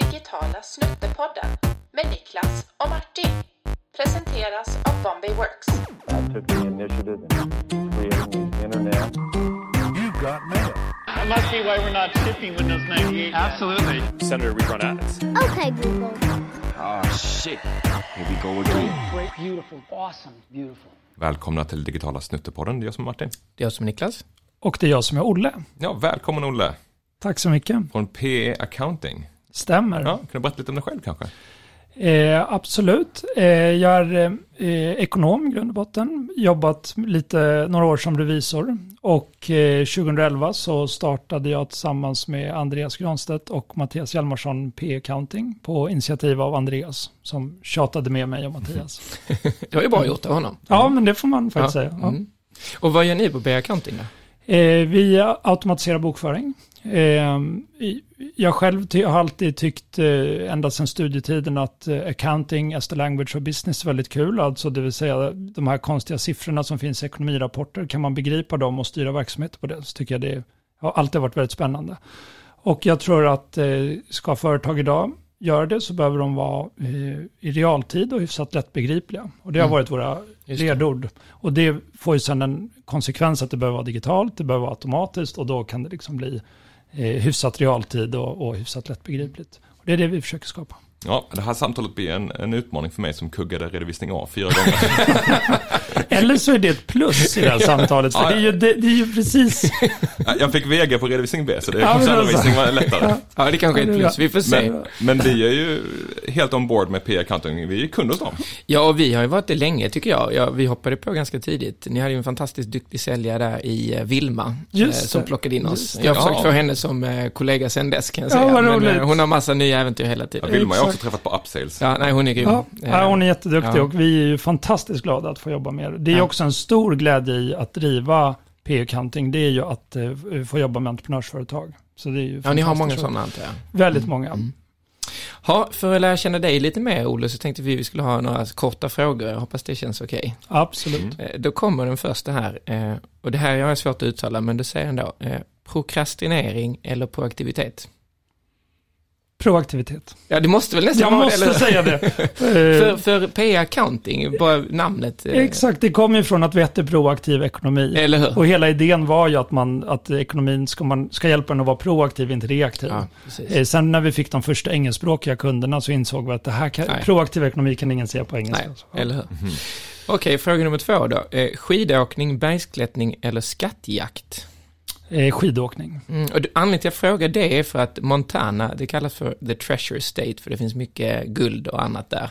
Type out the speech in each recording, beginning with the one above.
digitala snuttepodden med Niklas och Martin. Presenteras av Bombay Works. I took the initiative in creating the internet. You've got mail. That must be why we're not shipping Windows 98. Absolutely. Senator rerun ads. Okay, Google. Oh shit. Here we go again. Great, beautiful, awesome, beautiful. Välkomna till digitala snuttepodden. Det är jag som är Martin. Det är jag som är Niklas. Och det är jag som är Olle. Ja, välkommen Olle. Tack så mycket. Från PE Accounting. Stämmer. Ja, kan du berätta lite om dig själv kanske? Eh, absolut. Eh, jag är eh, ekonom i grund och botten. Jobbat lite, några år som revisor. Och eh, 2011 så startade jag tillsammans med Andreas Granstedt och Mattias Hjalmarsson P Accounting på initiativ av Andreas som tjatade med mig och Mattias. Det var ju bra gjort av honom. ja, men det får man faktiskt säga. Ja. Mm. Och vad gör ni på B-accounting då? Eh, vi automatiserar bokföring. Eh, jag själv ty- har alltid tyckt, eh, ända sedan studietiden, att eh, accounting as the language of business är väldigt kul. Alltså det vill säga de här konstiga siffrorna som finns i ekonomirapporter, kan man begripa dem och styra verksamhet på det, så tycker jag det har alltid varit väldigt spännande. Och jag tror att eh, ska företag idag göra det så behöver de vara i realtid och hyfsat lättbegripliga. Och det har Mm. varit våra Just det. ledord. Och det får ju sedan en konsekvens att det behöver vara digitalt, det behöver vara automatiskt och då kan det liksom bli eh, hyfsat realtid och, och hyfsat lättbegripligt. Och det är det vi försöker skapa. Ja, det här samtalet blir en, en utmaning för mig som kuggade redovisning A fyra gånger. Eller så är det ett plus i det här samtalet, för Ja, det är ju, det, det är ju precis... jag fick VG på redovisning B, så det Ja, kanske men redovisning var lättare. Ja, det kanske är ett plus. Vi får se. Men, men vi är ju helt on board med PE Accounting. Vi är ju kunder hos dem. Ja, och vi har ju varit det länge tycker jag. Ja, vi hoppade på ganska tidigt. Ni hade ju en fantastiskt duktig säljare där i eh, Vilma. Just eh, som det. plockade in oss. Jag har försökt Ja. få henne som eh, kollega sen dess kan jag Ja, säga. vad Men eh, hon har massa nya äventyr hela Ja, tiden. Vilma har jag också träffat på Upsales. Ja, nej hon är grym. Ja, Eh, ja, hon är jätteduktig ja. och vi är ju fantastiskt glada att få jobba med er. Det är Ja. också en stor glädje i att driva P-accounting, det är ju att eh, få jobba med entreprenörsföretag. Så det är ju Ja, ni har många sådana antar jag. Väldigt många. Mm. Ja, för att lära känna dig lite mer, Olle, så tänkte vi vi skulle ha några korta frågor. Jag hoppas det känns okej. Absolut. Mm. Eh, Då kommer den första här. eh, Och det här har jag svårt att uttala, men det säger ändå. eh, Prokrastinering eller proaktivitet? Proaktivitet. Ja, det måste väl nästan Jag vara måste eller? säga det. För, Eh, för P-accounting, bara namnet. eh, Exakt, det kommer ju från att vi hette proaktiv ekonomi. Eller hur? Och hela idén var ju att, man, att ekonomin ska, man, ska hjälpa en att vara proaktiv, inte reaktiv. Ja. Eh, Sen när vi fick de första engelskspråkiga kunderna så insåg vi att det här kan, proaktiv ekonomi kan ingen säga på engelska. Nej, eller hur? Okej, fråga nummer två då. Skidåkning, bergsklättring eller skattjakt? Eh, Skidåkning. Mm, och anledningen till att jag frågar det är för att Montana, det kallas för the treasure state, för det finns mycket guld och annat där.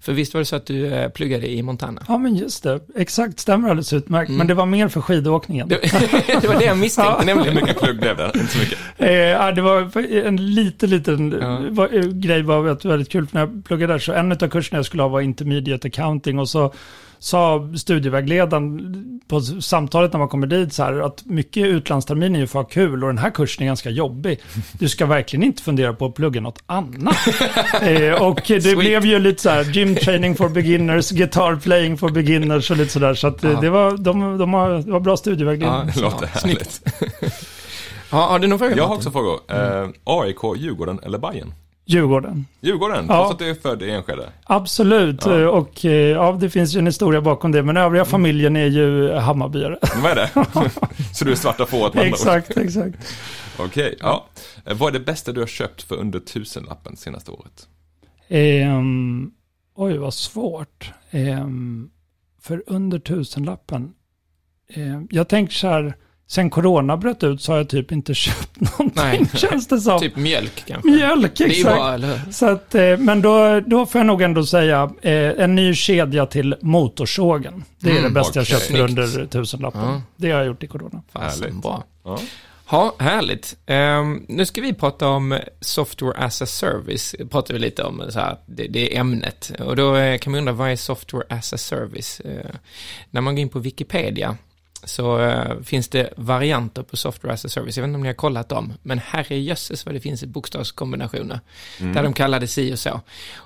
För visst var det så att du eh, pluggade i Montana? Ja, men just det. Exakt, stämmer alldeles utmärkt. Mm. Men det var mer för skidåkningen. Det, det var det jag misstänkte, Ja. Hur nämligen. mycket plugg blev det? Inte så mycket. Eh, ja, det var en liten, liten Ja. var, eh, grej var väldigt kul. För när jag pluggade där så en av kurserna jag skulle ha var intermediate accounting och så sa studievägledaren på samtalet när man kommer dit så här att mycket utlandstermin är ju för att ha kul och den här kursen är ganska jobbig. Du ska verkligen inte fundera på att plugga något annat. eh, och det Sweet. blev ju lite så här gym training for beginners, guitar playing for beginners och lite sådär. Så att eh, Ja. det, var, de, de har, det var bra studievägledning. Ja, Det låter Ja, härligt. Ja, har du någon fråga? Jag har också frågor. Eh, AIK, Djurgården eller Bayern? Djurgården. Djurgården, Ja. trots att du är född i Enskede. Absolut, Ja. och eh, ja, det finns ju en historia bakom det, men övriga familjen är ju Hammarbyare. Vad är det? så du är svarta fåret med exakt, exakt. Okej, ja. Eh, Vad är det bästa du har köpt för under tusenlappen senaste året? Ehm, oj, vad svårt. Ehm, för under tusenlappen. Ehm, jag tänker så här, sen corona bröt ut så har jag typ inte köpt någonting, Nej. känns det som. Typ mjölk kanske? Mjölk, Det är ju exakt. bra, eller hur? Så att, eh, men då, då får jag nog ändå säga eh, en ny kedja till motorsågen. Det är Mm, det bästa jag okej. köpt för under tusenlappen. Ja. Det har jag gjort i corona. Härligt. bra. Ja. Ja, härligt. Ehm, nu ska vi prata om software as a service. Pratar vi lite om så här, det, det är ämnet. Och då eh, kan man undra, vad är software as a service? Eh, när man går in på Wikipedia så eh, finns det varianter på software as a service. Jag vet inte om ni har kollat dem, men herrejösses vad det finns i bokstavskombinationer. Där de kallar det si och så.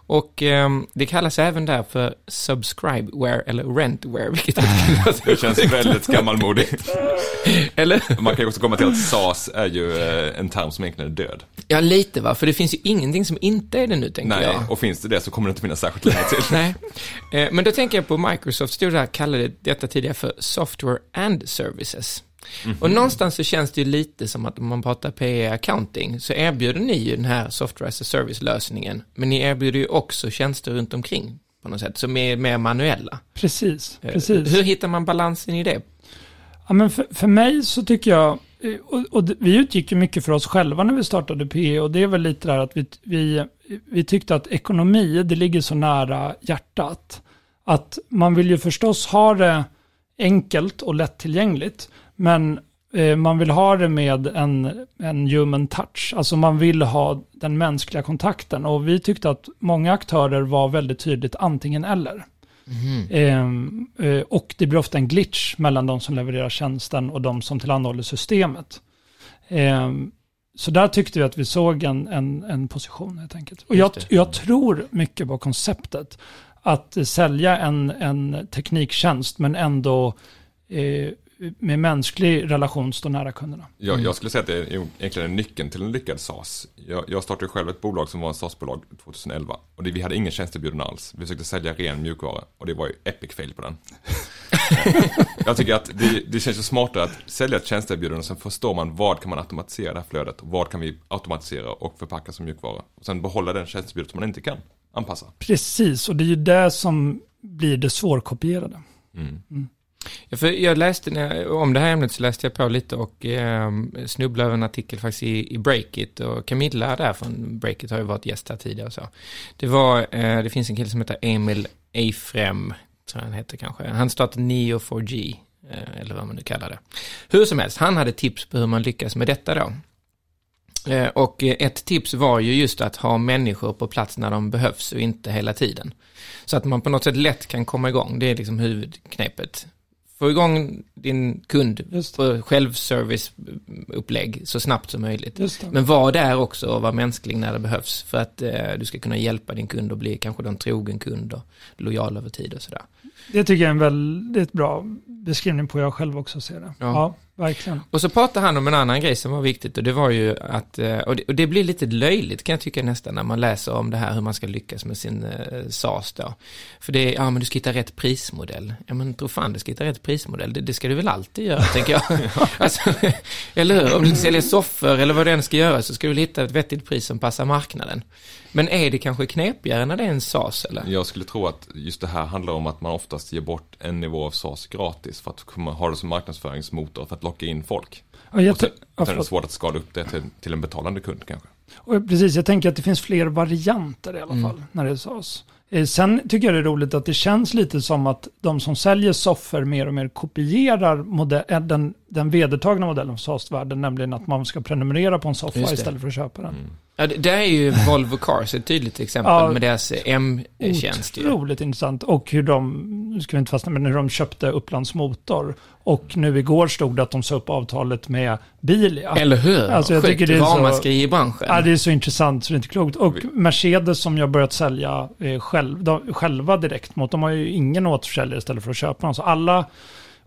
Och ehm, det kallas även där för subscribeware eller rentware, vilket Det känns väldigt gammalmodigt. Eller? Man kan ju också komma till att SAS är ju eh, en term som egentligen är död. Ja, lite va, för det finns ju ingenting som inte är det nu, tänker Nej, jag. och finns det det så kommer det inte finnas särskilt länge till. Nej, eh, men då tänker jag på Microsoft stod där, kallade detta tidigare för Software and Services. Och någonstans så känns det ju lite som att om man pratar PE accounting så erbjuder ni ju den här Software as a Service-lösningen, men ni erbjuder ju också tjänster runt omkring på något sätt, som är mer manuella. Precis, Eh, precis. Hur hittar man balansen i det? Ja, men för, för mig så tycker jag, eh, och, och vi utgick ju mycket för oss själva när vi startade PE och det är väl lite där att vi, vi, vi tyckte att ekonomi, det ligger så nära hjärtat. Att man vill ju förstås ha det enkelt och lättillgängligt, men eh, man vill ha det med en, en human touch. Alltså man vill ha den mänskliga kontakten och vi tyckte att många aktörer var väldigt tydligt antingen eller. Ehm, eh, och det blir ofta en glitch mellan de som levererar tjänsten och de som tillhandahåller systemet. Ehm, så där tyckte vi att vi såg en, en, en position helt enkelt. Och jag, jag tror mycket på konceptet. Att sälja en, en tekniktjänst men ändå eh, med mänsklig relation stå nära kunderna. Jag, jag skulle säga att det är egentligen nyckeln till en lyckad SAS. Jag, jag startade själv ett bolag som var en SAS-bolag 2011. Och det, vi hade ingen tjänsteerbjudande alls. Vi försökte sälja ren mjukvara och det var ju epic fail på den. jag tycker att det, det känns ju smartare att sälja ett tjänsteerbjudande och sen förstår man vad kan man automatisera det här flödet och vad kan vi automatisera och förpacka som mjukvara. Och sen behålla den tjänsteerbjudandet som man inte kan anpassa. Precis, och det är ju det som blir det svårkopierade. Mm. Ja, för jag läste, när jag, om det här ämnet så läste jag på lite och eh, snubblade över en artikel faktiskt i, i Breakit och Camilla där från Breakit har ju varit gäst här tidigare och så. Det var, eh, det finns en kille som heter Emil Eifrem, tror jag han heter kanske. Han startade Neo4G, eh, eller vad man nu kallar det. Hur som helst, han hade tips på hur man lyckas med detta då. Eh, Och ett tips var ju just att ha människor på plats när de behövs och inte hela tiden. Så att man på något sätt lätt kan komma igång, det är liksom huvudknepet. Få igång din kund på självservice-upplägg så snabbt som möjligt. Men var där också och var mänsklig när det behövs för att eh, du ska kunna hjälpa din kund och bli kanske en trogen kund och lojal över tid och sådär. Det tycker jag är en väldigt bra beskrivning på hur jag själv också ser det. Ja. Ja, verkligen. Och så pratade han om en annan grej som var viktigt och det var ju att, eh, och det, och det blir lite löjligt kan jag tycka nästan när man läser om det här hur man ska lyckas med sin eh, SAS då. För det är, ja men du ska hitta rätt prismodell. Ja men tro fan du ska hitta rätt prismodell, det, det ska du väl alltid göra tänker jag. alltså, eller hur, om du säljer soffor eller vad du än ska göra så ska du väl hitta ett vettigt pris som passar marknaden. Men är det kanske knepigare när det är en SAS eller? Jag skulle tro att just det här handlar om att man oftast ger bort en nivå av SAS gratis för att ha det som marknadsföringsmotor för att locka in folk. Ja, jag Och sen, ja, sen är det svårt att skala upp det till, till en betalande kund kanske. Och precis, jag tänker att det finns fler varianter i alla Mm. fall när det sas. Eh, Sen tycker jag det är roligt att det känns lite som att de som säljer soffor mer och mer kopierar modell, äh, den, den vedertagna modellen för SAS-världen, nämligen att man ska prenumerera på en soffa istället för att köpa den. Ja, det, det är ju Volvo Cars ett tydligt exempel Ja. med deras M-tjänst ju. Otroligt intressant. Och hur de, nu ska vi inte fastna, men hur de köpte Upplands Motor. Och nu igår stod det att de sa upp avtalet med Bilia. Eller hur? Alltså, jag Sjukt tycker det är så- ramaskri i branschen. Ja, det är så intressant så det är inte klokt. Och Mercedes som jag börjat sälja eh, själv, de, själva direkt mot, de har ju ingen återförsäljare istället för att köpa dem. Så alla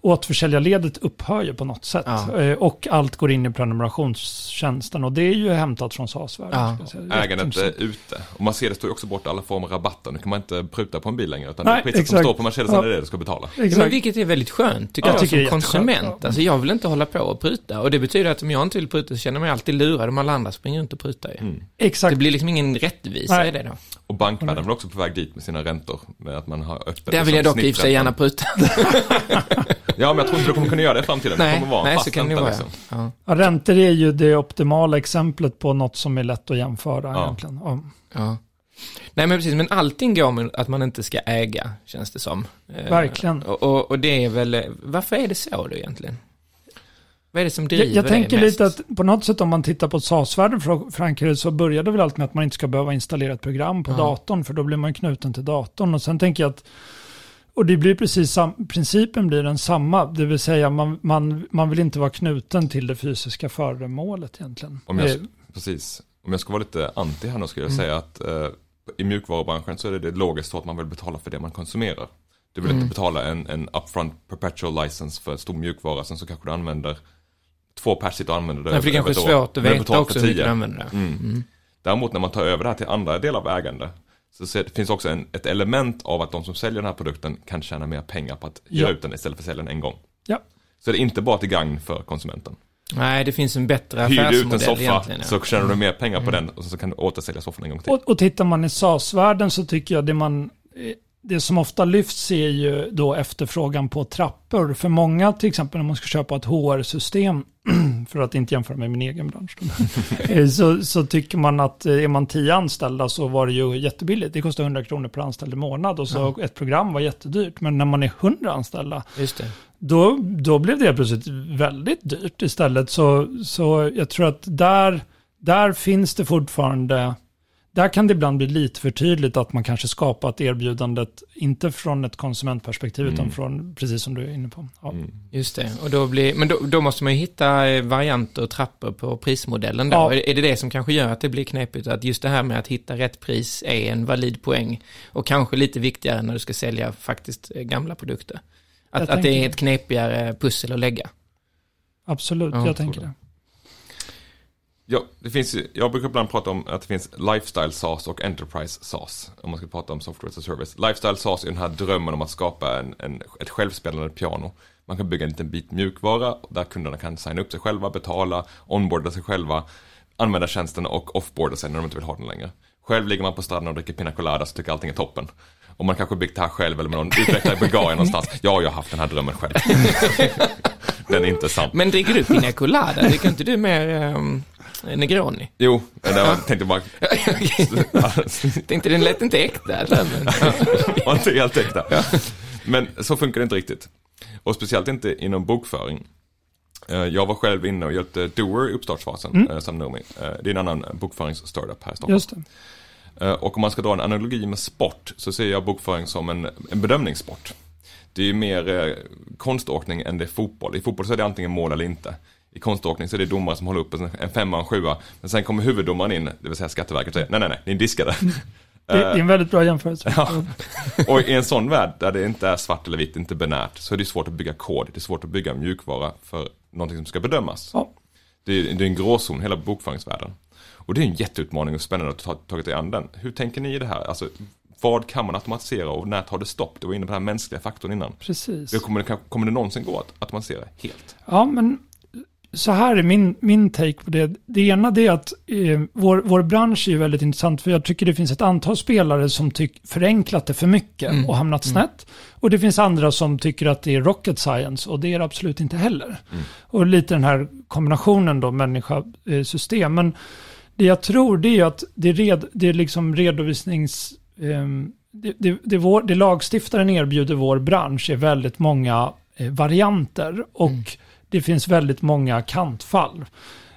återförsäljarledet upphör ju på något sätt. Ja. Eh, och allt går in i prenumerationstjänsten och det är ju hämtat från SAS-världen. Ja. Ägandet är ute. Och Mercedes tog ju också bort alla former av rabatter. Nu kan man inte pruta på en bil längre. Utan Nej, det priset som exakt. står på Mercedes Ja. är det du ska betala. Ja, men Exakt. vilket är väldigt skönt, tycker Ja, jag, jag tycker som det jätteskönt, konsument. ja. Alltså, jag vill inte hålla på och pruta. Och det betyder att om jag inte vill pruta så känner jag mig alltid lurad om alla andra springer runt och prutar ju. Mm. Exakt. Det blir liksom ingen rättvisa Nej. i det då. Och bankvärlden är väl också på väg dit med sina räntor. Med att man har öppet. Där vill jag dock i och för sig gärna pruta. Ja, men jag tror inte du kommer kunna göra det i framtiden. det nej, kommer vara en nej fast så kan det ränta, vara. liksom. Ja. Ja, räntor är ju det optimala exemplet på något som är lätt att jämföra Ja. egentligen. Ja. Ja. Nej men precis, men allting går med att man inte ska äga, känns det som. Eh, Verkligen. Och, och, och det är väl, varför är det så då egentligen? Vad är det som driver Jag, jag det tänker mest? lite att på något sätt om man tittar på SAS-världen Frankrike så började väl allt med att man inte ska behöva installera ett program på Ja. datorn för då blir man knuten till datorn. Och sen tänker jag att och det blir precis sam, principen blir den samma, det vill säga man, man, man vill inte vara knuten till det fysiska föremålet egentligen. Om jag, precis. Om jag ska vara lite anti här nu skulle jag Mm. säga att eh, i mjukvarubranschen så är det logiskt så att man vill betala för det man konsumerar. Du vill Mm. inte betala en, en upfront perpetual license för stor mjukvara, sen så kanske du använder två pers sitter och använder det Nej, för det kanske är svårt att veta också hur mycket 10. du använder det. Mm. Däremot när man tar över det här till andra delar av ägande så det finns också en, ett element av att de som säljer den här produkten kan tjäna mer pengar på att hyra Ja. ut den istället för att sälja den en gång. Ja. Så det är inte bara till gagn för konsumenten. Nej, det finns en bättre Hyr du ut en affärsmodell soffa ja. så tjänar du mer pengar på den och så kan du återsälja soffan en gång till. Och, och tittar man i SAS-världen så tycker jag det man eh, det som ofta lyfts är ju då efterfrågan på trappor. För många, till exempel när man ska köpa ett HR-system, för att inte jämföra med min egen bransch, eh, så, så tycker man att eh, är man tio anställda så var det ju jättebilligt. Det kostar 100 kronor per anställd i månad och så ett program var jättedyrt. Men när man är 100 anställda, då, då blev det plötsligt väldigt dyrt istället. Så, så jag tror att där, där finns det fortfarande, där kan det ibland bli lite för tydligt att man kanske skapat erbjudandet, inte från ett konsumentperspektiv, utan från, precis som du är inne på. Ja. Mm. Just det. Och då blir, men då, då måste man ju hitta eh, varianter och trappor på prismodellen då. Ja. Är, är det det som kanske gör att det blir knepigt? Att just det här med att hitta rätt pris är en valid poäng. Och kanske lite viktigare när du ska sälja faktiskt eh, gamla produkter. Att, att det är ett knepigare pussel att lägga. Absolut, Ja, jag tänker det. Ja, det finns jag brukar ibland prata om att det finns lifestyle SaaS och enterprise SaaS. Om man ska prata om software as a service. Lifestyle SaaS är den här drömmen om att skapa en, en, ett självspelande piano. Man kan bygga en liten bit mjukvara där kunderna kan signa upp sig själva, betala, onboarda sig själva, använda tjänsten och offboarda sig när de inte vill ha den längre. Själv ligger man på stranden och dricker pina colada så tycker allting är toppen. Och man kanske byggt det här själv eller med någon utvecklare i Bulgarien någonstans. Ja, jag har haft den här drömmen själv. den är inte sann. Men dricker du Pina Colada? Dricker inte du mer um, Negroni? Jo, jag tänkte bara Tänkte den lät inte äkta eller? Men, var inte helt äkta. Men så funkar det inte riktigt. Och speciellt inte inom bokföring. Eh, Jag var själv inne och hjälpte Doer i uppstartsfasen, mm. som Nomi. Eh, Det är en annan bokföringsstartup här i Stockholm. Just det. Eh, Och om man ska dra en analogi med sport så ser jag bokföring som en, en bedömningssport. Det är ju mer eh, konståkning än det är fotboll. I fotboll så är det antingen mål eller inte. I konståkning så är det domare som håller upp en, femma och en sjua. Men sen kommer huvuddomaren in, det vill säga Skatteverket och säger nej, nej, nej, ni är diskade. Det det är en väldigt bra jämförelse. Ja. Och i en sån värld där det inte är svart eller vitt, inte binärt, så är det svårt att bygga kod. Det är svårt att bygga mjukvara för någonting som ska bedömas. Ja. Det, är, det är en gråzon, hela bokföringsvärlden. Och det är en jätteutmaning och spännande att ta tagit i an den. Hur tänker ni i det här? Alltså, vad kan man automatisera och när tar det stopp? Du var inne på den här mänskliga faktorn innan. Precis. Det kommer, det, kommer det någonsin gå att automatisera helt? Ja, men så här är min, min take på det. Det ena det är att eh, vår, vår bransch är ju väldigt intressant för jag tycker det finns ett antal spelare som tyck, förenklat det för mycket och hamnat snett. Och det finns andra som tycker att det är rocket science och det är det absolut inte heller. Och lite den här kombinationen då människa-system. Men det jag tror det är att det, red, det är liksom redovisnings... ehm, det, det, det, vår, det lagstiftaren erbjuder vår bransch är väldigt många eh, varianter och det finns väldigt många kantfall.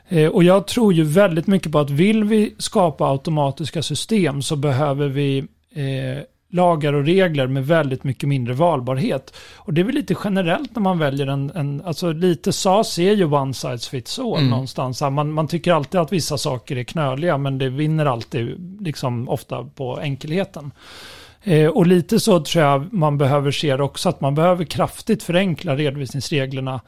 Eh, och jag tror ju väldigt mycket på att vill vi skapa automatiska system så behöver vi eh, lagar och regler med väldigt mycket mindre valbarhet. Och det är väl lite generellt när man väljer en, en alltså lite SAS är ju one size fits all Mm. någonstans. Man, man tycker alltid att vissa saker är knöliga men det vinner alltid liksom ofta på enkelheten. Eh, och lite så tror jag man behöver se det också, att man behöver kraftigt förenkla redovisningsreglerna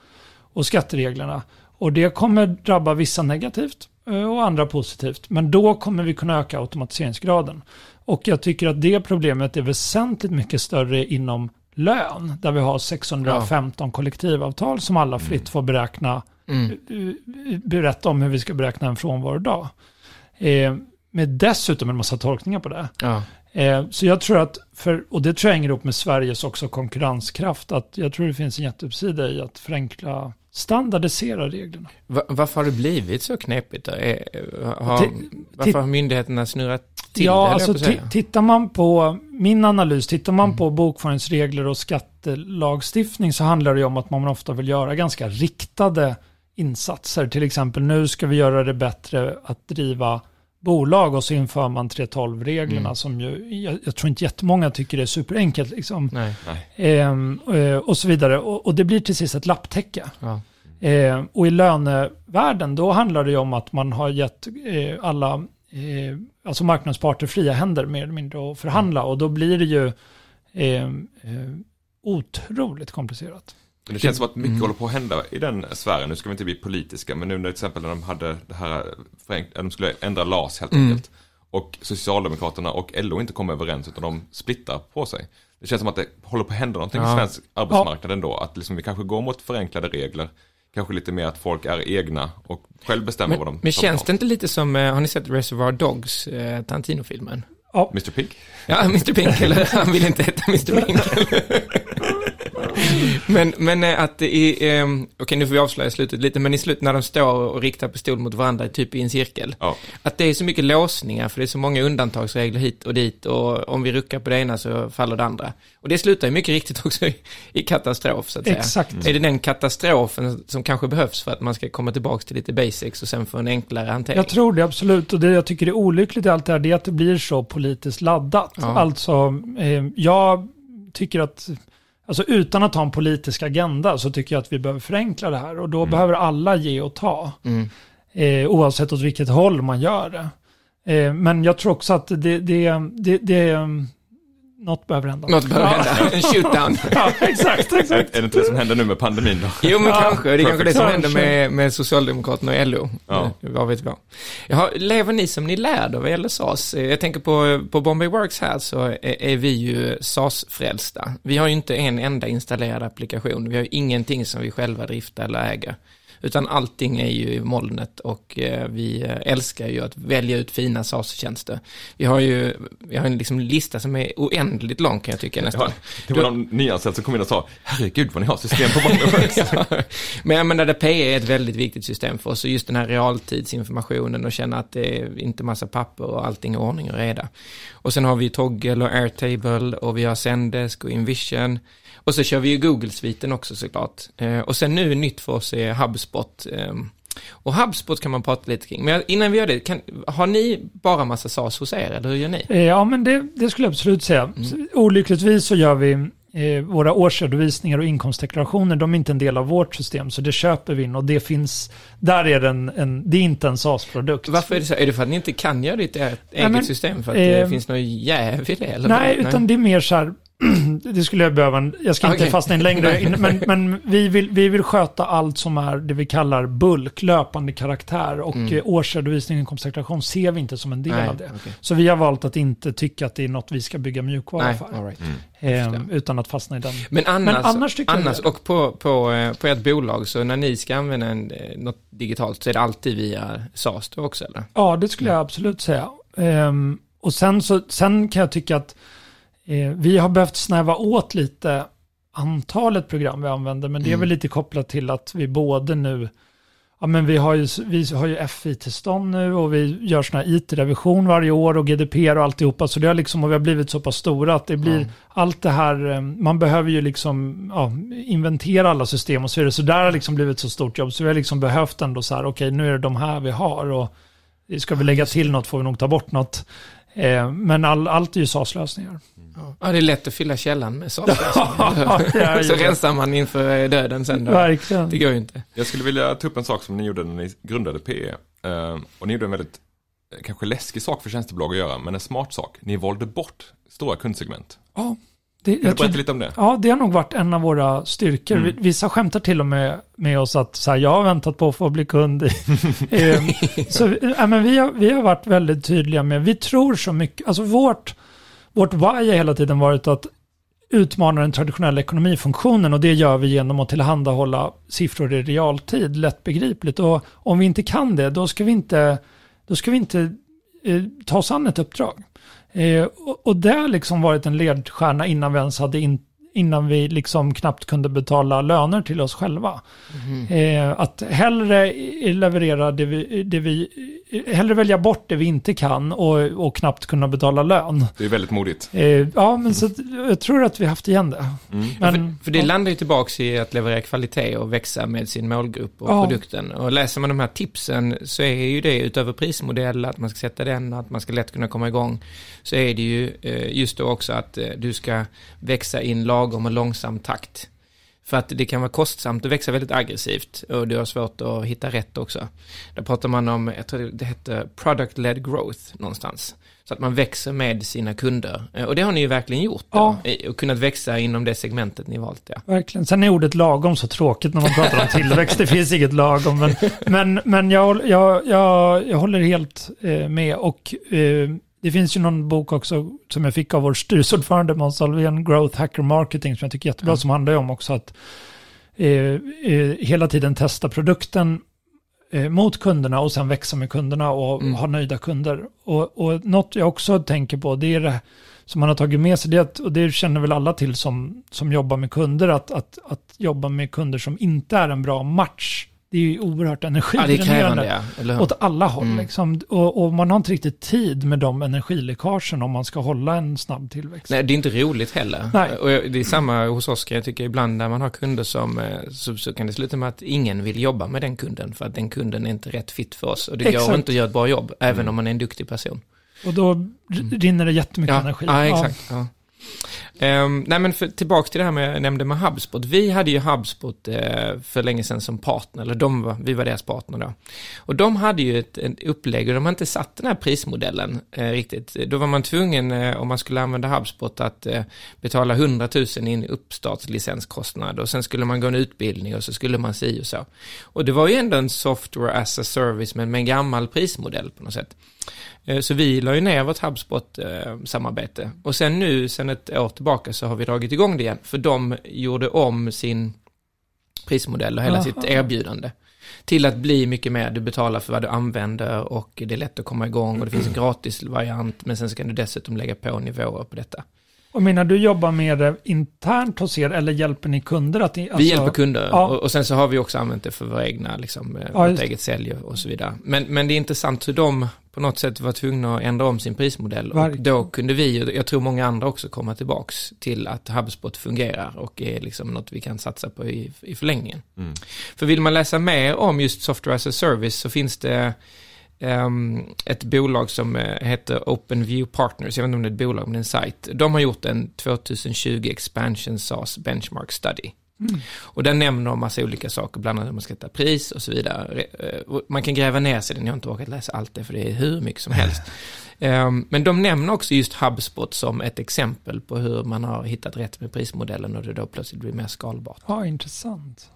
och skattereglerna. Och det kommer drabba vissa negativt eh, och andra positivt. Men då kommer vi kunna öka automatiseringsgraden. Och jag tycker att det problemet är väsentligt mycket större inom lön, där vi har 615 kollektivavtal som alla fritt får beräkna, mm. eh, berätta om hur vi ska beräkna en frånvarodag. Eh, med dessutom en massa tolkningar på det. Ja. Eh, så jag tror att, för, och det tror jag hänger ihop med Sveriges också konkurrenskraft, att jag tror det finns en jätteuppsida i att förenkla, standardisera reglerna. Va, varför har det blivit så knepigt? Är, har, varför har myndigheterna snurrat till ja, det, alltså tittar man på min analys, tittar man på bokföringsregler och skattelagstiftning så handlar det om att man ofta vill göra ganska riktade insatser. Till exempel nu ska vi göra det bättre att driva bolag och så inför man 3.12-reglerna Mm. som ju, jag, jag tror inte jättemånga tycker det är superenkelt liksom. Nej. Ehm, eh, och så vidare. Och, och det blir till sist ett lapptäcke. Ja. Eh, och i lönevärlden då handlar det ju om att man har gett eh, alla eh, alltså marknadsparter fria händer mer eller mindre att förhandla. Och då blir det ju eh, eh, otroligt komplicerat. Men det känns som att mycket Mm. håller på att hända i den sfären. Nu ska vi inte bli politiska, men nu när till exempel när de hade det här, förenk- att de skulle ändra LAS helt Mm. enkelt. Och Socialdemokraterna och LO inte kommer överens utan de splittar på sig. Det känns som att det håller på att hända någonting Ja. i svensk arbetsmarknad ändå. Att liksom vi kanske går mot förenklade regler. Kanske lite mer att folk är egna och själv bestämmer vad de Men, men känns det inte lite som, eh, har ni sett Reservoir Dogs, eh, Tarantino-filmen? Mr Pig? Ja, Mr Pink, eller han vill inte heta Mr Pink. men, men eh, att är, eh, okej nu får vi avslöja slutet lite, men i slutet när de står och riktar pistol mot varandra, typ i en cirkel. Ja. Att det är så mycket låsningar, för det är så många undantagsregler hit och dit och om vi ruckar på det ena så faller det andra. Och det slutar ju mycket riktigt också i, i katastrof, så att säga. Exakt. Är det den katastrofen som kanske behövs för att man ska komma tillbaka till lite basics och sen få en enklare hantering? Jag tror det absolut. Och det jag tycker är olyckligt i allt det här det är att det blir så politiskt laddat. Ja. Alltså, eh, jag tycker att, alltså utan att ha en politisk agenda så tycker jag att vi behöver förenkla det här. Och då behöver alla ge och ta. Mm. Eh, oavsett åt vilket håll man gör det. Eh, men jag tror också att det, det, det, det något behöver hända. Något behöver hända, en shootdown. Ja, exakt, exakt. Är, är det inte det som händer nu med pandemin då? Jo, men Ja, kanske. Det är kanske det som händer med, med Socialdemokraterna och LO. Ja. Ja. Vad vet jag. Jaha, lever ni som ni lär då vad gäller SAS? Eh, Jag tänker på, på Bombay Works här så är, är vi ju SAS-frälsta. Vi har ju inte en enda installerad applikation. Vi har ju ingenting som vi själva driftar eller äger. Utan allting är ju i molnet och eh, vi eh, älskar ju att välja ut fina SAS-tjänster. Vi har ju vi har en liksom lista som är oändligt lång kan jag tycka nästan. Ja, det var någon nyanställd som kom in och sa, herregud vad ni har system på Bombay ja. Men jag menar, det PE är ett väldigt viktigt system för oss och just den här realtidsinformationen och känna att det är inte massa papper och allting är ordning och reda. Och sen har vi Toggle och Airtable och vi har Zendesk och Invision. Och så kör vi ju Google-sviten också såklart. Eh, och sen nu nytt för oss är HubSpot. Eh, och HubSpot kan man prata lite kring. Men innan vi gör det, kan, har ni bara massa SAS hos er eller hur gör ni? Eh, Ja, men det, det skulle jag absolut säga. Mm. Olyckligtvis så gör vi eh, våra årsredovisningar och inkomstdeklarationer, de är inte en del av vårt system, så det köper vi in och det finns, där är det en, en det är inte en SAS-produkt. Varför är det så? Är det för att ni inte kan göra ditt eget men, system? För att det eh, finns något jäv i det? Eller Nej, vad? utan det är mer så här, det skulle jag behöva, en- jag ska inte Okej. fastna in längre, men, men vi, vill, vi vill sköta allt som är det vi kallar bulk, löpande karaktär och Mm. mm. årsredovisning och inkomstdeklaration ser vi inte som en del Nej, av det. okej. Så vi har valt att inte tycka att det är något vi ska bygga mjukvara Nej, för. all right. Ehm, utan att fastna i den. Men annars, Men annars annars och på, på, eh, på ert bolag, så när ni ska använda en, eh, något digitalt så är det alltid via SAS då också eller? Ja, det skulle jag absolut säga. Ehm, och sen, så, sen kan jag tycka att eh, vi har behövt snäva åt lite antalet program vi använder, men det är Mm. väl lite kopplat till att vi både nu, ja men vi har ju, vi har ju FI-tillstånd nu och vi gör sån här IT-revision varje år och GDPR och alltihopa, så det har liksom, och vi har blivit så pass stora att det blir Ja. allt det här, eh, man behöver ju liksom ja, inventera alla system och så vidare, så där har liksom blivit så stort jobb, så vi har liksom behövt ändå så här, okej nu är det de här vi har och ska vi lägga till något får vi nog ta bort något. Eh, men all, allt är ju SAS-lösningar. Ja, det är lätt att fylla källan med SAS. Ja, så rensar man inför döden sen då. Verkligen. Det går ju inte. Jag skulle vilja ta upp en sak som ni gjorde när ni grundade PE. Eh, och ni gjorde en väldigt, eh, kanske läskig sak för tjänstebolag att göra, men en smart sak. Ni valde bort stora kundsegment. Ja, det, Kan du jag tror, berätta lite om det? ja, det har nog varit en av våra styrkor. Mm. Vi- Vissa skämtar till och med med oss att så här, jag har väntat på att få bli kund. eh, så ja, men vi, har, vi har varit väldigt tydliga med, vi tror så mycket, alltså vårt, vårt why har hela tiden varit att utmana den traditionella ekonomifunktionen och det gör vi genom att tillhandahålla siffror i realtid, lättbegripligt. Och om vi inte kan det, då ska vi inte, då ska vi inte eh, ta oss an ett uppdrag. Eh, och, och det har liksom varit en ledstjärna innan vi ens hade in, innan vi liksom knappt kunde betala löner till oss själva. Mhm. Eh, att hellre leverera det vi, det vi, hellre välja bort det vi inte kan och, och knappt kunna betala lön. Det är väldigt modigt. Eh, ja, men så jag tror att vi haft igen det. Mm. Men, för, för det landar ju tillbaka i att leverera kvalitet och växa med sin målgrupp och Ja. produkten. Och läser man de här tipsen så är ju det utöver prismodell, att man ska sätta den, att man ska lätt kunna komma igång. Så är det ju eh, just då också att eh, du ska växa i en lagom och långsam takt. För att det kan vara kostsamt att växa väldigt aggressivt och du har svårt att hitta rätt också. Där pratar man om, jag tror det heter product-led growth någonstans. Så att man växer med sina kunder. Eh, Och det har ni ju verkligen gjort då. Ja. Och kunnat växa inom det segmentet ni valt, ja. Verkligen. Sen är ordet lagom så tråkigt när man pratar om tillväxt. Det finns inget lagom. Men, men, men jag, jag, jag, jag håller helt eh, med. Och eh, det finns ju någon bok också som jag fick av vår styrelseordförande Måns Alvén, Growth Hacker Marketing, som jag tycker är jättebra, Ja. som handlar om också att eh, eh, hela tiden testa produkten eh, mot kunderna och sen växa med kunderna och Mm. ha nöjda kunder. Och, och något jag också tänker på, det är det som man har tagit med sig, det att, och det känner väl alla till som, som jobbar med kunder, att, att, att jobba med kunder som inte är en bra match, det är ju oerhört Ja, energidränerande. ja. Hur? Åt alla håll. Mm. Liksom. Och, och man har inte riktigt tid med de energiläckagen om man ska hålla en snabb tillväxt. Nej, det är inte roligt heller. Nej. Och det är samma hos oss kan jag tycka ibland när man har kunder som, eh, så, så kan det sluta med att ingen vill jobba med den kunden för att den kunden är inte rätt fit för oss. Och det går inte att göra ett bra jobb, även om man är en duktig person. Och då r- rinner det jättemycket Mm. Ja, energi. ja exakt. Ja. Um, nej men för, tillbaka till det här med, jag nämnde med HubSpot. Vi hade ju HubSpot eh, för länge sedan som partner, eller de var, vi var deras partner då. Och de hade ju ett, ett upplägg och de har inte satt den här prismodellen eh, riktigt. Då var man tvungen, eh, om man skulle använda HubSpot, att eh, betala 100 000 i en uppstartslicenskostnad och sen skulle man gå en utbildning och så skulle man si och så. Och det var ju ändå en software as a service men med en gammal prismodell på något sätt. Eh, Så vi la ju ner vårt HubSpot-samarbete. Och sen nu, sen ett år tillbaka, så har vi dragit igång det igen. För de gjorde om sin prismodell och hela Aha. sitt erbjudande. Till att bli mycket mer, du betalar för vad du använder och det är lätt att komma igång och det finns en gratis variant. Men sen ska du dessutom lägga på nivåer på detta. Och menar du jobbar med det internt hos er eller hjälper ni kunder att... Alltså, vi hjälper kunder ja. och, och sen så har vi också använt det för våra egna, liksom, eh, Ja, vårt eget sälj och så vidare. Men, men det är intressant hur de på något sätt var tvungna att ändra om sin prismodell. Och Verkligen. då kunde vi, och jag tror många andra också, komma tillbaks till att HubSpot fungerar och är liksom något vi kan satsa på i, i förlängningen. Mm. För vill man läsa mer om just Software as a Service så finns det ett bolag som eh, heter OpenView Partners, jag vet inte om det är ett bolag men en sajt. De har gjort en 2020 Expansion SaaS Benchmark Study. Och den nämner en massa olika saker, bland annat hur man ska ta pris och så vidare. Eh, Man kan gräva ner sig i den, jag har inte orkat läsa allt det för det är hur mycket som helst. Ehm, Men de nämner också just HubSpot som ett exempel på hur man har hittat rätt med prismodellen och det då plötsligt blir mer skalbart. Ja, intressant.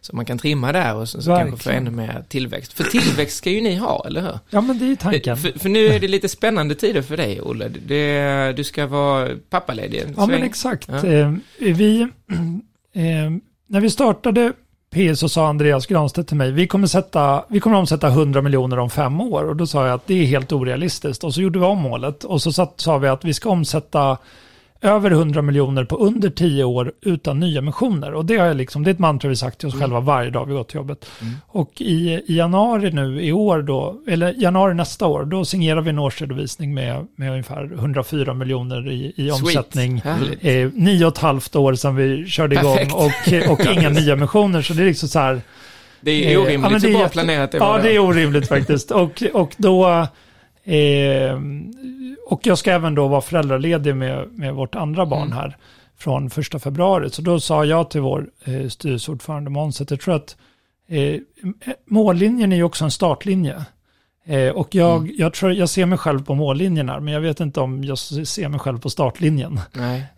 Så man kan trimma där och så, så kanske få ännu mer tillväxt. För tillväxt ska ju ni ha, eller hur? Ja, men det är ju tanken. För, för nu är det lite spännande tider för dig, Olle. Det, du ska vara pappaledig Ja, men exakt. Ja. Eh, vi, eh, när vi startade P så sa Andreas Granstedt till mig, vi kommer, sätta, vi kommer omsätta 100 miljoner om fem år. Och då sa jag att det är helt orealistiskt. Och så gjorde vi om målet. Och så satt, sa vi att vi ska omsätta över 100 miljoner på under 10 år utan nya missioner. Och det, har jag liksom, det är ett mantra vi sagt till oss själva varje dag vi går till jobbet. Och i, i januari nu i år då, eller januari nästa år, då signerar vi en årsredovisning med, med ungefär 104 miljoner i, i omsättning. Härligt. Eh, nio och ett halvt år sedan vi körde igång Perfekt. och, och inga nya missioner. Så det är liksom så här. Det är eh, ja, orimligt så det är bra jätte- planerat det Ja, det är orimligt faktiskt. Och, och då... Eh, och jag ska även då vara föräldraledig med, med vårt andra barn Mm. här från första februari. Så då sa jag till vår eh, styrelseordförande Måns att jag tror att eh, mållinjen är ju också en startlinje. Eh, och jag, Mm. jag, tror, jag ser mig själv på mållinjen här, men jag vet inte om jag ser mig själv på startlinjen.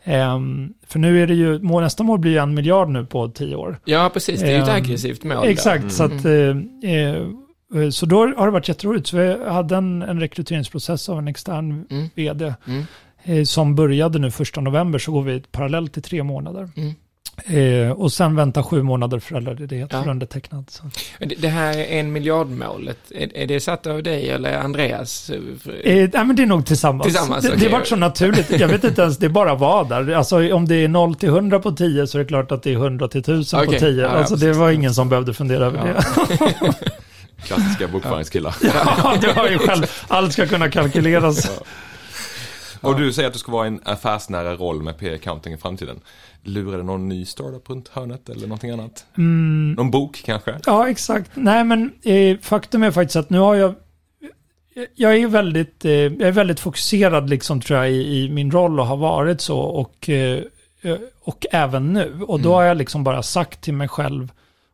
Ehm, för nu är det ju, mål, nästa mål blir ju en miljard nu på tio år. Ja, precis. Det är ju ett Ehm, aggressivt mål. Exakt, Där. så att... Eh, så då har det varit jätteroligt. Så vi hade en, en rekryteringsprocess av en extern Mm. vd Mm. eh, som började nu första november, så går vi parallellt i tre månader. Mm. Eh, och sen vänta sju månader föräldraledighet Ja. för undertecknad. Så. Det det här är en miljardmålet. Är, är det satt av dig eller Andreas? Eh, nej, men det är nog tillsammans. Tillsammans, det, det okej. har varit så naturligt. Jag vet inte ens, det bara var där. Alltså om det är 0 till 100 på 10 så är det klart att det är 100 till 1000 på Okej, 10. ja, alltså det var ingen som behövde fundera över Ja. det. Klassiska bokföringskillar. Ja, du har ju själv, allt ska kunna kalkyleras. Och du säger att du ska vara i en affärsnära roll med P-accounting i framtiden. Lurar det någon ny startup runt hörnet eller någonting annat? Mm, Någon bok kanske? ja, exakt. Nej, men eh, faktum är faktiskt att nu har jag jag är väldigt, eh, jag är väldigt fokuserad liksom tror jag i, i min roll och har varit så och, eh, eh, och även nu. Och då Mm. har jag liksom bara sagt till mig själv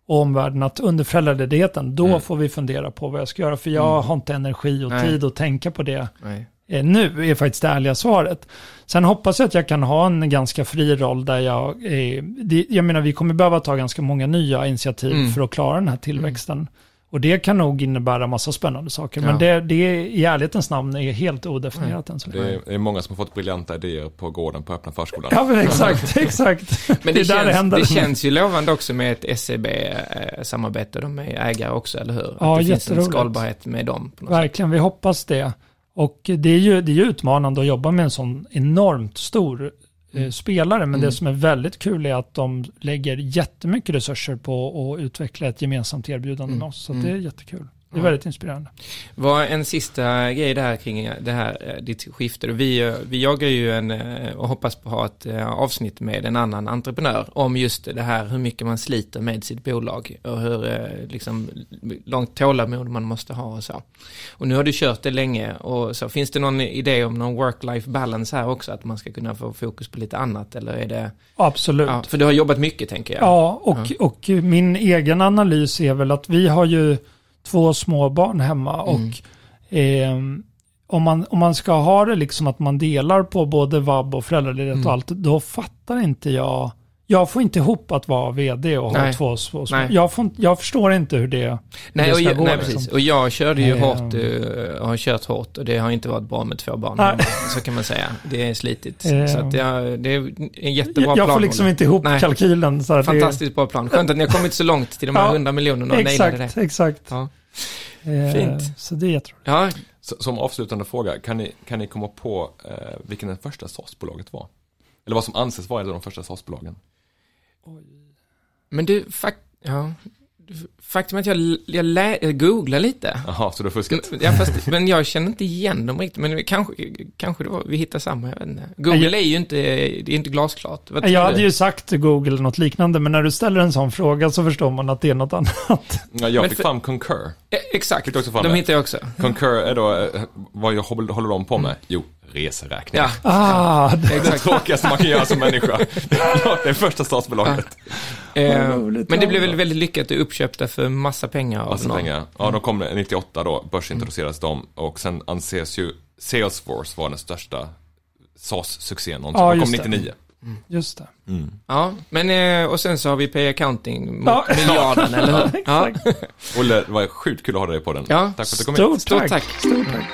och omvärlden att under föräldraledigheten, då Mm. får vi fundera på vad jag ska göra. För jag har inte energi och Nej. tid att tänka på det Nej. eh, nu, är faktiskt det ärliga svaret. Sen hoppas jag att jag kan ha en ganska fri roll där jag, eh, det, jag menar vi kommer behöva ta ganska många nya initiativ Mm. för att klara den här tillväxten. Och det kan nog innebära massa spännande saker. Men Ja. det, det i ärlighetens namn är helt odefinierat än så länge. Det är, det är många som har fått briljanta idéer på gården på öppna förskolan. Ja, men exakt, exakt. Men det, där känns, det det känns ju lovande också med ett SEB-samarbete. De är ägare också, eller hur? Ja, att det finns en skalbarhet med dem. På något sätt. Verkligen, vi hoppas det. Och det är ju, det är ju utmanande att jobba med en sån enormt stor eh, spelare. Men Mm. det som är väldigt kul är att de lägger jättemycket resurser på att utveckla ett gemensamt erbjudande Mm. med oss. Så Mm. det är jättekul. Det är Ja. väldigt inspirerande. Var en sista grej där kring det här, eh, ditt skifte. Vi, eh, vi jagar ju en, eh, och hoppas på att ha ett eh, avsnitt med en annan entreprenör om just det här hur mycket man sliter med sitt bolag och hur eh, liksom, långt tålamod man måste ha och så. Och nu har du kört det länge och så. Finns det någon idé om någon work-life balance här också? Att man ska kunna få fokus på lite annat eller är det? Absolut. Ja, för du har jobbat mycket tänker jag. Ja, och, och min egen analys är väl att vi har ju två små barn hemma och Mm. ehm, om, man, om man ska ha det liksom att man delar på både vab och föräldraledighet Mm. och allt, då fattar inte jag. Jag får inte ihop att vara vd och ha Nej. två små. små. Nej. Jag, får, jag förstår inte hur det, Nej, det ska jag, gå, nej liksom. precis. Och jag körde ju Ehm. hårt och har kört hårt och det har inte varit bra med två barn. Nej. Så kan man säga. Det är slitigt. Ehm. Så att jag, det är en jättebra jag, jag plan. får liksom inte ihop Nej. kalkylen. Så här, det- Fantastiskt bra plan. Skönt att ni har kommit så långt till de här Ja, 100 miljonerna och Exakt, det. exakt. Ja. Eh, Fint. Så det är jätteroligt. Ja, Så, som avslutande fråga, kan ni, kan ni komma på eh, vilken det första SAS-bolaget var? Eller vad som anses vara ett av de första SAS-bolagen? Men du, fakt, ja. Faktum är att jag, jag, googlar lite. Jaha, så du har fuskat? Ja, fast, men jag känner inte igen dem riktigt. Men kanske, kanske det var, vi hittar samma, jag vet inte. Google är ju inte, det är inte glasklart. Vad Jag du? hade ju sagt Google något liknande, men när du ställer en sån fråga så förstår man att det är något annat. Ja, jag Men fick för- fram Concur. Eh, Exakt, Fick du också fram de det? hittar jag också. Concur är då, eh, vad jag håller, håller de på med? Jo, reseräkning. Ja, Ah, det, Det exakt. tråkigaste man kan göra som människa. Det är det första statsbolaget. Eh, roligt, men det ja. blev väl väldigt lyckat och uppköpta för massa pengar Massa pengar. Ja, de kom 98 då, börsintroducerades de. Och sen anses ju Salesforce vara den största SAS-succén någonsin. Ja, de kom just det. 99. just det. Ja, men eh, och sen så har vi Pay Accounting mot Ja. miljarden, eller hur? Ja, Exakt. Olle, det var sjukt kul att ha dig på den. Ja. Tack för att du kom hit. Stort, Stort tack. tack. Stort tack.